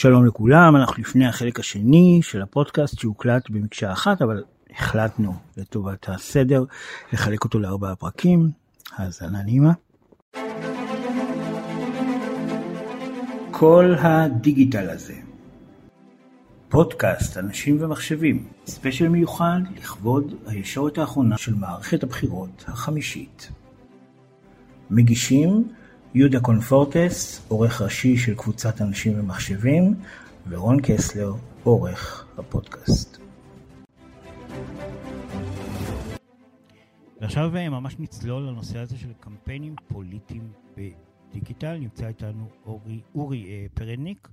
שלום לכולם, אנחנו לפני החלק השני של הפודקאסט שהוקלט במקשה אחת, אבל החלטנו לטובת הסדר לחלק אותו לארבעה פרקים, האזנה נעימה. כל הדיגיטל הזה. פודקאסט אנשים ומחשבים, ספיישל מיוחד לכבוד הישורת האחרונה של מערכת הבחירות החמישית. מגישים יהודה קונפורטס, עורך ראשי של קבוצת אנשים ומחשבים, ורון קסלר, עורך הפודקאסט. ועכשיו אה, ממש נצלול לנושא הזה של קמפיינים פוליטיים בדיגיטל. נמצא איתנו אורי, אורי אה, פרניק,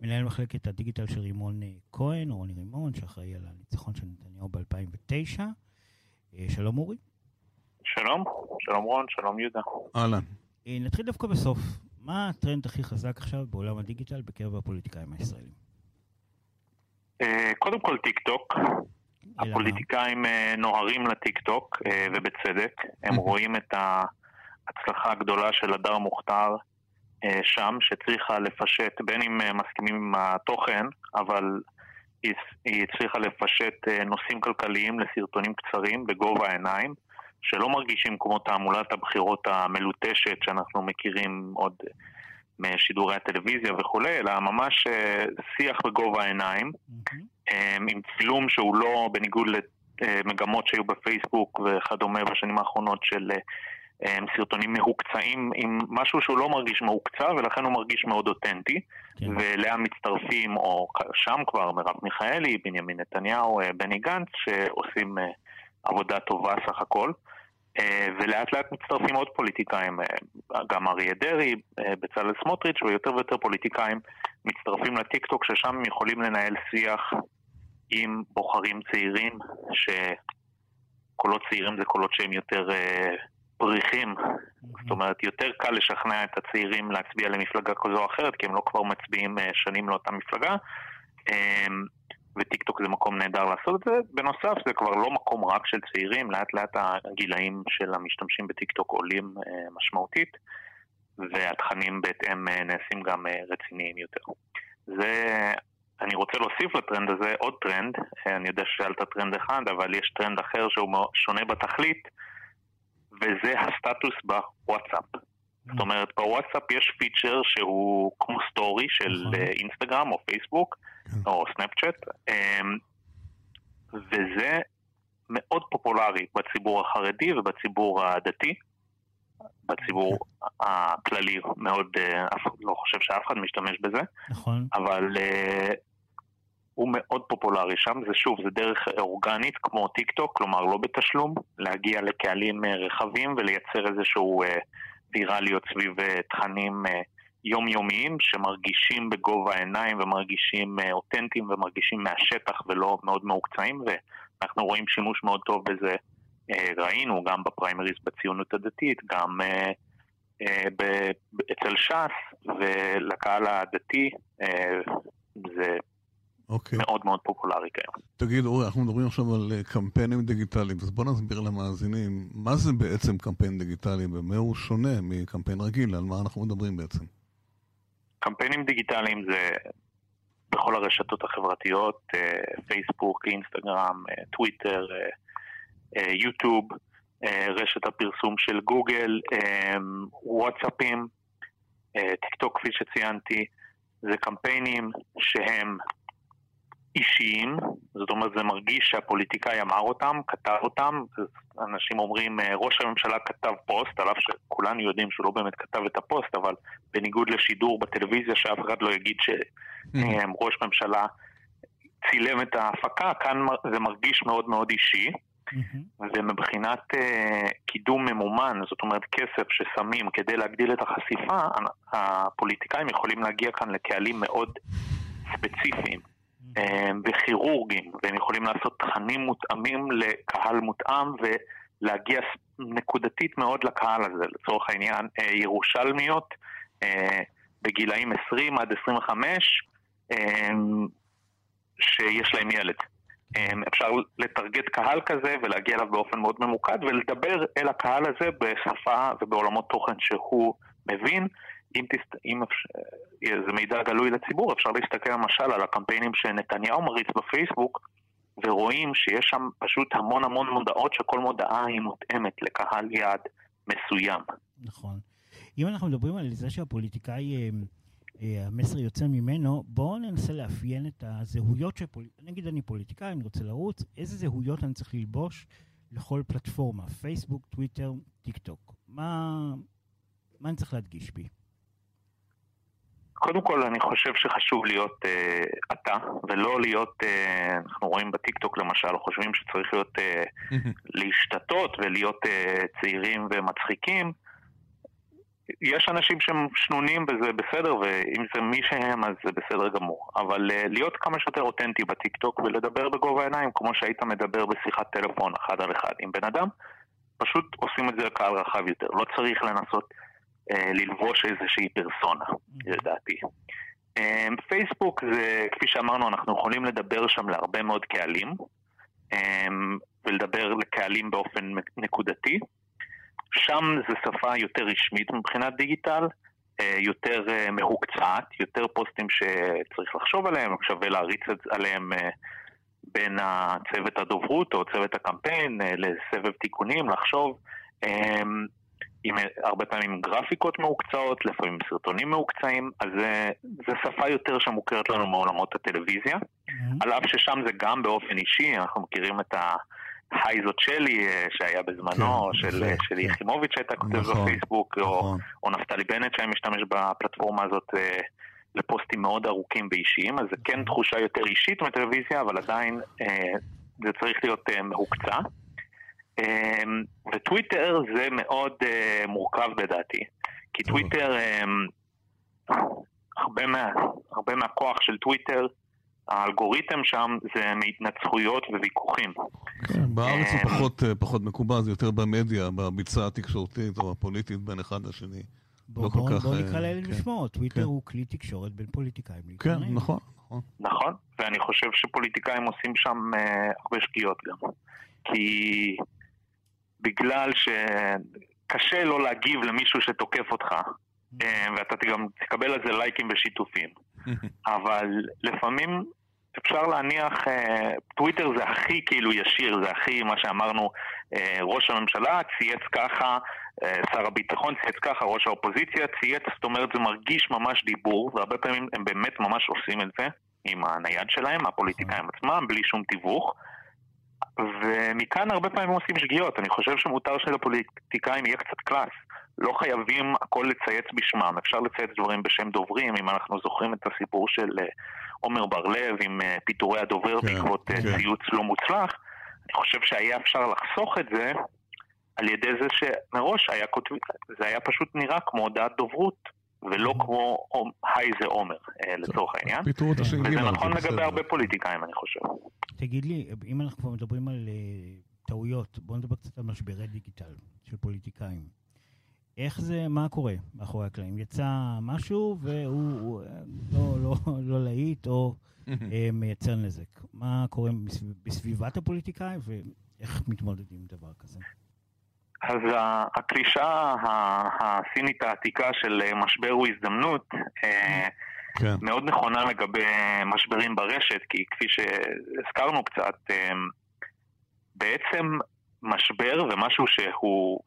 מנהל מחלקת הדיגיטל של רימון אה, כהן, רוני רימון, שאחראי על הניצחון של נתניהו ב-2009. אה, שלום אורי. שלום, שלום רון, שלום יהודה. אהלן. אה, נתחיל דווקא בסוף. מה הטרנד הכי חזק עכשיו בעולם הדיגיטל בקרב הפוליטיקאים הישראלים? אה, קודם כל טיק טוק. הפוליטיקאים אה, נוהרים לטיק טוק, ובצדק. הם רואים את ההצלחה הגדולה של הדר מוכתר שם, שצריכה לפשט, בין אם מסכימים עם התוכן, אבל היא הצליחה לפשט נושאים כלכליים לסרטונים קצרים בגובה העיניים. שלא מרגישים כמו תעמולת הבחירות המלוטשת שאנחנו מכירים עוד משידורי הטלוויזיה וכולי, אלא ממש אה, שיח בגובה העיניים, mm-hmm. עם צילום שהוא לא בניגוד למגמות שהיו בפייסבוק וכדומה בשנים האחרונות של אה, סרטונים מהוקצעים עם משהו שהוא לא מרגיש מהוקצע ולכן הוא מרגיש מאוד אותנטי כן. ולאה מצטרפים, או שם כבר מרב מיכאלי, בנימין נתניהו, בני גנץ, שעושים עבודה טובה סך הכל. אה, ולאט לאט מצטרפים עוד פוליטיקאים, אה, גם אריה דרעי, אה, בצלאל סמוטריץ' ויותר ויותר פוליטיקאים מצטרפים לטיקטוק ששם הם יכולים לנהל שיח עם בוחרים צעירים, שקולות צעירים זה קולות שהם יותר פריחים. זאת אומרת יותר קל לשכנע את הצעירים להצביע למפלגה כזו או אחרת, כי הם לא כבר מצביעים שנים לאותה מפלגה. וטיקטוק זה מקום נהדר לעשות את זה. בנוסף, זה כבר לא מקום רק של צעירים, לאט לאט הגילאים של המשתמשים בטיקטוק עולים אה, משמעותית, והתכנים בהתאם אה, נעשים גם אה, רציניים יותר. זה, אני רוצה להוסיף לטרנד הזה עוד טרנד, אני יודע ששאלת טרנד אחד, אבל יש טרנד אחר שהוא שונה בתכלית, וזה הסטטוס בוואטסאפ. זאת אומרת, בוואטסאפ יש פיצ'ר שהוא כמו סטורי של נכון. אינסטגרם או פייסבוק, כן. או סנאפצ'אט, אמ, וזה מאוד פופולרי בציבור החרדי ובציבור הדתי. בציבור כן. הכללי מאוד, אה, אף לא חושב שאף אחד משתמש בזה, נכון. אבל אה, הוא מאוד פופולרי שם, זה שוב, זה דרך אורגנית כמו טיק טוק, כלומר לא בתשלום, להגיע לקהלים אה, רחבים ולייצר איזשהו uh, ויראליות סביב תכנים uh, יומיומיים שמרגישים בגובה העיניים ומרגישים אה, אותנטיים ומרגישים מהשטח ולא מאוד מעוקצעים ואנחנו רואים שימוש מאוד טוב בזה, אה, ראינו גם בפריימריז בציונות הדתית, גם אה, אצל ש"ס ולקהל הדתי זה. אוקיי. מאוד מאוד פופולרי כיום. תגיד, אורי, אנחנו מדברים עכשיו על קמפיינים דיגיטליים, אז בוא נסביר למאזינים, מה זה בעצם קמפיין דיגיטלי ומה הוא שונה מקמפיין רגיל, על מה אנחנו מדברים בעצם? קמפיינים דיגיטליים זה בכל הרשתות החברתיות, אה, פייסבוק, אינסטגרם, אה, טוויטר, אה, יוטיוב, רשת הפרסום של גוגל, וואטסאפים, טיק טוק כפי שציינתי, זה קמפיינים שהם אישיים, זאת אומרת זה מרגיש שהפוליטיקאי אמר אותם, כתב אותם, אנשים אומרים אה, ראש הממשלה כתב פוסט, על אף שכולנו יודעים שהוא לא באמת כתב את הפוסט, אבל בניגוד לשידור בטלוויזיה שאף אחד לא יגיד שראש אמ-הממ. ממשלה צילם את ההפקה, כאן זה מרגיש מאוד מאוד אישי. אמ-הממ. ומבחינת אה, קידום ממומן, זאת אומרת כסף ששמים כדי להגדיל את החשיפה, הפוליטיקאים יכולים להגיע כאן לקהלים מאוד ספציפיים. אה, וכירורגים, והם יכולים לעשות תכנים מותאמים לקהל מותאם ולהגיע נקודתית מאוד לקהל הזה. לצורך העניין, אה, ירושלמיות אה, בגילאים 20 עד 25 שיש להם ילד. אפשר לטרגט קהל כזה ולהגיע אליו באופן מאוד ממוקד ולדבר אל הקהל הזה בשפה ובעולמות תוכן שהוא מבין. אם, תסת... אם אפשר... זה מידע גלוי לציבור, אפשר להסתכל למשל על הקמפיינים שנתניהו מריץ בפייסבוק, ורואים שיש שם פשוט המון המון מודעות שכל מודעה היא מותאמת לקהל יעד מסוים. נכון. אם אנחנו מדברים על זה שהפוליטיקאי, אה, אה, המסר יוצא ממנו, בואו ננסה לאפיין את הזהויות של פוליטיקאי. נגיד אני פוליטיקאי, אני רוצה לרוץ, איזה זהויות אני צריך ללבוש לכל פלטפורמה, פייסבוק, טוויטר, טיק טוק. מה, מה אני צריך להדגיש בי? קודם כל, אני חושב שחשוב להיות אה, אתה, ולא להיות, אה, אנחנו רואים בטיקטוק למשל, חושבים שצריך להיות, אה, להשתטות ולהיות אה, צעירים ומצחיקים. יש אנשים שהם שנונים וזה בסדר, ואם זה מי שהם אז זה בסדר גמור. אבל אה, להיות כמה שיותר אותנטי בטיקטוק ולדבר בגובה העיניים, כמו שהיית מדבר בשיחת טלפון אחד על אחד עם בן אדם, פשוט עושים את זה לקהל רחב יותר. לא צריך לנסות uh, ללבוש איזושהי פרסונה, לדעתי. Uh, פייסבוק זה, כפי שאמרנו, אנחנו יכולים לדבר שם להרבה מאוד קהלים, uh, ולדבר לקהלים באופן נקודתי. שם זו שפה יותר רשמית מבחינת דיגיטל, אה, יותר אה, מהוקצעת, יותר פוסטים שצריך לחשוב עליהם, שווה להריץ עליהם אה, בין הצוות הדוברות או צוות הקמפיין לסבב תיקונים, לחשוב. עם הרבה פעמים גרפיקות מהוקצעות, לפעמים סרטונים מהוקצעים, אז זו שפה יותר שמוכרת לנו מעולמות הטלוויזיה, mm-hmm. על אף ששם זה גם באופן אישי, אנחנו מכירים את ה... היי זאת שלי אה, שהיה בזמנו, כן, של, אה, של כן. יחימוביץ' שהייתה כותבת נכון, בפייסבוק, נכון. או, או נפתלי בנט שהיה משתמש בפלטפורמה הזאת אה, לפוסטים מאוד ארוכים ואישיים, אז זה כן נכון. תחושה יותר אישית מטלוויזיה, אבל עדיין אה, זה צריך להיות אה, מהוקצע. אה, וטוויטר זה מאוד אה, מורכב בדעתי, כי טוויטר, אה, הרבה, מה, הרבה מהכוח של טוויטר האלגוריתם שם זה מהתנצחויות וויכוחים. כן, בארץ הוא אה, פחות, אה, פחות מקובל, זה יותר במדיה, בביצה התקשורתית או הפוליטית בין אחד לשני. בוא, לא בוא, כך, בוא נקרא לילד כן, בשמו, טוויטר כן. הוא כלי תקשורת בין פוליטיקאים. כן, נכון, נכון. נכון, ואני חושב שפוליטיקאים עושים שם הרבה שגיאות גם. כי בגלל שקשה לא להגיב למישהו שתוקף אותך, uh, ואתה גם תקבל על זה לייקים ושיתופים. אבל לפעמים אפשר להניח, אה, טוויטר זה הכי כאילו ישיר, זה הכי מה שאמרנו, אה, ראש הממשלה צייץ ככה, אה, שר הביטחון צייץ ככה, ראש האופוזיציה צייץ, זאת אומרת זה מרגיש ממש דיבור, והרבה פעמים הם באמת ממש עושים את זה עם הנייד שלהם, הפוליטיקאים עצמם, בלי שום תיווך. ומכאן הרבה פעמים עושים שגיאות, אני חושב שמותר שלפוליטיקאים יהיה קצת קלאס. לא חייבים הכל לצייץ בשמם, אפשר לצייץ דברים בשם דוברים, אם אנחנו זוכרים את הסיפור של עומר בר-לב עם אה, פיטורי הדובר כן, בעקבות אה, כן. ציוץ לא מוצלח, אני חושב שהיה אפשר לחסוך את זה על ידי זה שמראש היה כותב... זה היה פשוט נראה כמו הודעת דוברות, ולא. כמו היי זה עומר, אה, לצורך העניין. וזה נכון לגבי הרבה פוליטיקאים, אני חושב. תגיד לי, אם אנחנו כבר מדברים על טעויות, בואו נדבר קצת על משברי דיגיטל של פוליטיקאים. איך זה, מה קורה מאחורי הקלעים? יצא משהו והוא לא, לא, לא להיט או אה, מייצר נזק. מה קורה בסביבת הפוליטיקאי ואיך מתמודדים עם דבר כזה? אז הקלישה הסינית העתיקה של משבר הוא הזדמנות אה, כן. מאוד נכונה לגבי משברים ברשת, כי כפי שהזכרנו קצת, אה, בעצם משבר ומשהו שהוא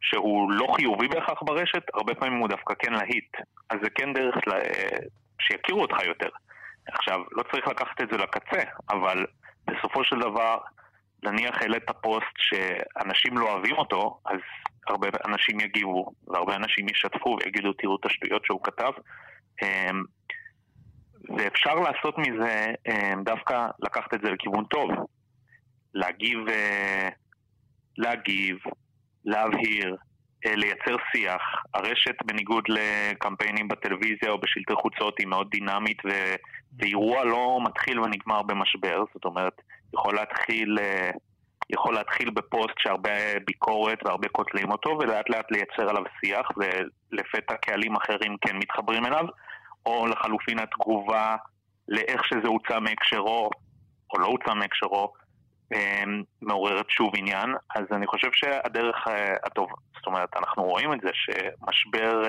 שהוא לא חיובי בהכרח ברשת, הרבה פעמים הוא דווקא כן להיט. אז זה כן דרך לה... שיכירו אותך יותר. עכשיו, לא צריך לקחת את זה לקצה, אבל בסופו של דבר, נניח העלית פוסט שאנשים לא אוהבים אותו, אז הרבה אנשים יגיבו, והרבה אנשים ישתפו ויגידו, תראו את השטויות שהוא כתב. אמ, ואפשר לעשות מזה, אמ, דווקא לקחת את זה לכיוון טוב. להגיב, אה, להגיב, להבהיר, לייצר שיח. הרשת, בניגוד לקמפיינים בטלוויזיה או בשלטי חוצות, היא מאוד דינמית. ואירוע לא מתחיל ונגמר במשבר, זאת אומרת, יכול להתחיל, אה, יכול להתחיל בפוסט שהרבה ביקורת והרבה קוטלים אותו, ולאט לאט לייצר עליו שיח, ולפתע קהלים אחרים כן מתחברים אליו, או לחלופין התגובה לאיך שזה הוצא מהקשרו, או לא הוצא מהקשרו, מעוררת שוב עניין, אז אני חושב שהדרך הטוב, זאת אומרת, אנחנו רואים את זה שמשבר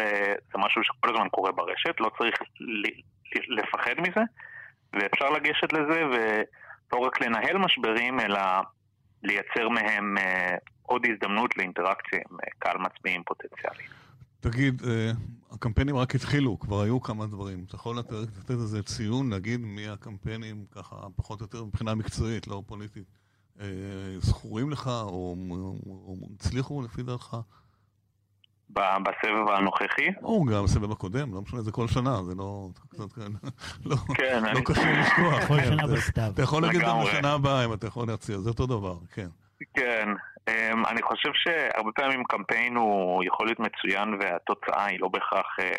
זה משהו שכל הזמן קורה ברשת, לא צריך לפחד מזה, ואפשר לגשת לזה ולא רק לנהל משברים, אלא לייצר מהם עוד הזדמנות לאינטראקציה עם קהל מצביעים פוטנציאלי. תגיד, אה, הקמפיינים רק התחילו, כבר היו כמה דברים. אתה יכול לתת איזה ציון, להגיד מי הקמפיינים, ככה, פחות או יותר מבחינה מקצועית, לא פוליטית, אה, זכורים לך, או, או הצליחו לפי דעתך? בסבב הנוכחי? או גם בסבב הקודם, לא משנה, זה כל שנה, זה לא... לא, כן, לא קשה לשכוח. כל שנה בסתיו. אתה יכול להגיד גם בשנה הבאה, אם אתה יכול להציע, זה אותו דבר, כן. כן, אמ, אני חושב שהרבה פעמים קמפיין הוא יכול להיות מצוין והתוצאה היא לא בהכרח... אה,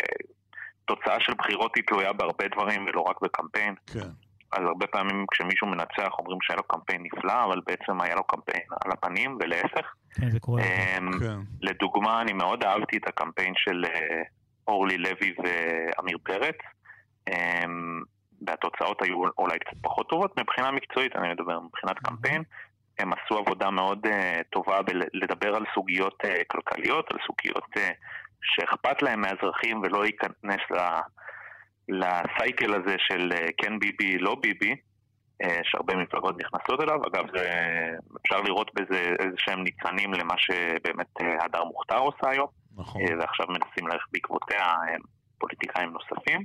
תוצאה של בחירות היא תלויה בהרבה דברים ולא רק בקמפיין. כן. אז הרבה פעמים כשמישהו מנצח אומרים שהיה לו קמפיין נפלא, אבל בעצם היה לו קמפיין על הפנים ולהפך. כן, זה קורה. אמ, כן. לדוגמה, אני מאוד אהבתי את הקמפיין של אה, אורלי לוי ועמיר פרץ. אמ, והתוצאות היו אולי קצת פחות טובות מבחינה מקצועית, אני מדבר מבחינת קמפיין. הם עשו עבודה מאוד uh, טובה בלדבר על סוגיות uh, כלכליות, על סוגיות uh, שאכפת להם מהאזרחים ולא ייכנס לסייקל הזה של uh, כן ביבי, לא ביבי, uh, שהרבה מפלגות נכנסות אליו. אגב, אפשר לראות בזה איזה שהם ניצנים למה שבאמת uh, הדר מוכתר עושה היום. נכון. ועכשיו מנסים ללכת בעקבותיה פוליטיקאים נוספים.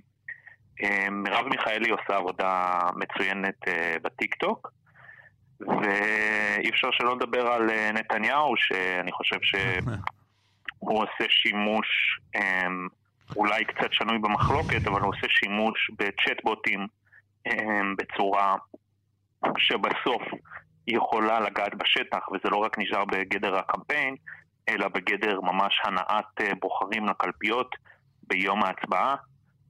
מרב מיכאלי עושה עבודה מצוינת בטיקטוק. ואי אפשר שלא לדבר על אה, נתניהו, שאני חושב שהוא עושה שימוש אולי קצת שנוי במחלוקת, אבל הוא עושה שימוש בצ'טבוטים אמ, בצורה שבסוף יכולה לגעת בשטח, וזה לא רק נשאר בגדר הקמפיין, אלא בגדר ממש הנעת אה, בוחרים לקלפיות ביום ההצבעה.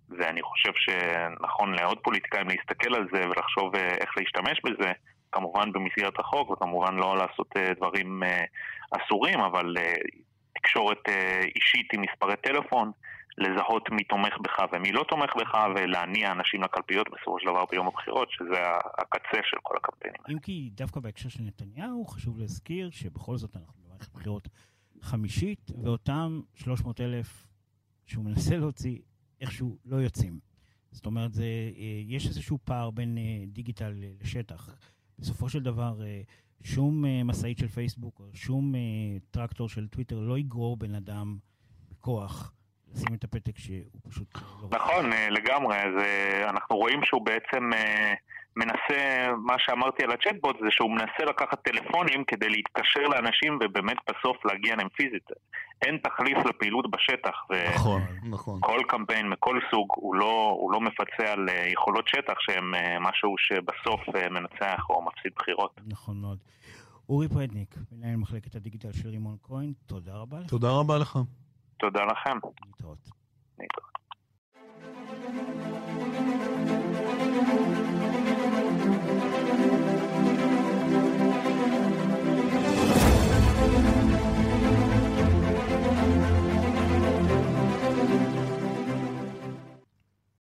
ואני חושב שנכון לעוד פוליטיקאים להסתכל על זה ולחשוב אה, איך להשתמש בזה, כמובן במסגרת החוק, וכמובן לא לעשות אה, דברים אסורים, אבל תקשורת אישית עם מספרי טלפון, לזהות מי תומך בך ומי לא תומך בך, ולהניע אנשים לקלפיות בסופו של דבר ביום הבחירות, שזה הקצה של כל הקמפיינים. אם כי דווקא בהקשר של נתניהו, חשוב להזכיר שבכל זאת אנחנו במערכת בחירות חמישית, ואותם 300 אלף שהוא מנסה להוציא, איכשהו לא יוצאים. זאת אומרת, זה, יש איזשהו פער בין דיגיטל לשטח. בסופו של דבר, אה, שום אה, משאית של פייסבוק או שום אה, טרקטור של טוויטר לא יגרור בן אדם בכוח לשים את הפתק שהוא פשוט לא... נכון, לגמרי. אז אנחנו רואים שהוא בעצם מנסה, מה שאמרתי על הצ'טבוט זה שהוא מנסה לקחת טלפונים כדי להתקשר לאנשים ובאמת בסוף להגיע להם פיזית. אין תחליף לפעילות בשטח. נכון, נכון. כל קמפיין מכל סוג הוא לא, הוא לא מפצה על אה, יכולות שטח שהם אה, משהו שבסוף אה, מנצח או מפסיד בחירות. נכון מאוד. אורי פרדניק, מנהל מחלקת הדיגיטל של רימון כהן, תודה רבה לך. תודה רבה לך. תודה לכם. להתראות. להתראות.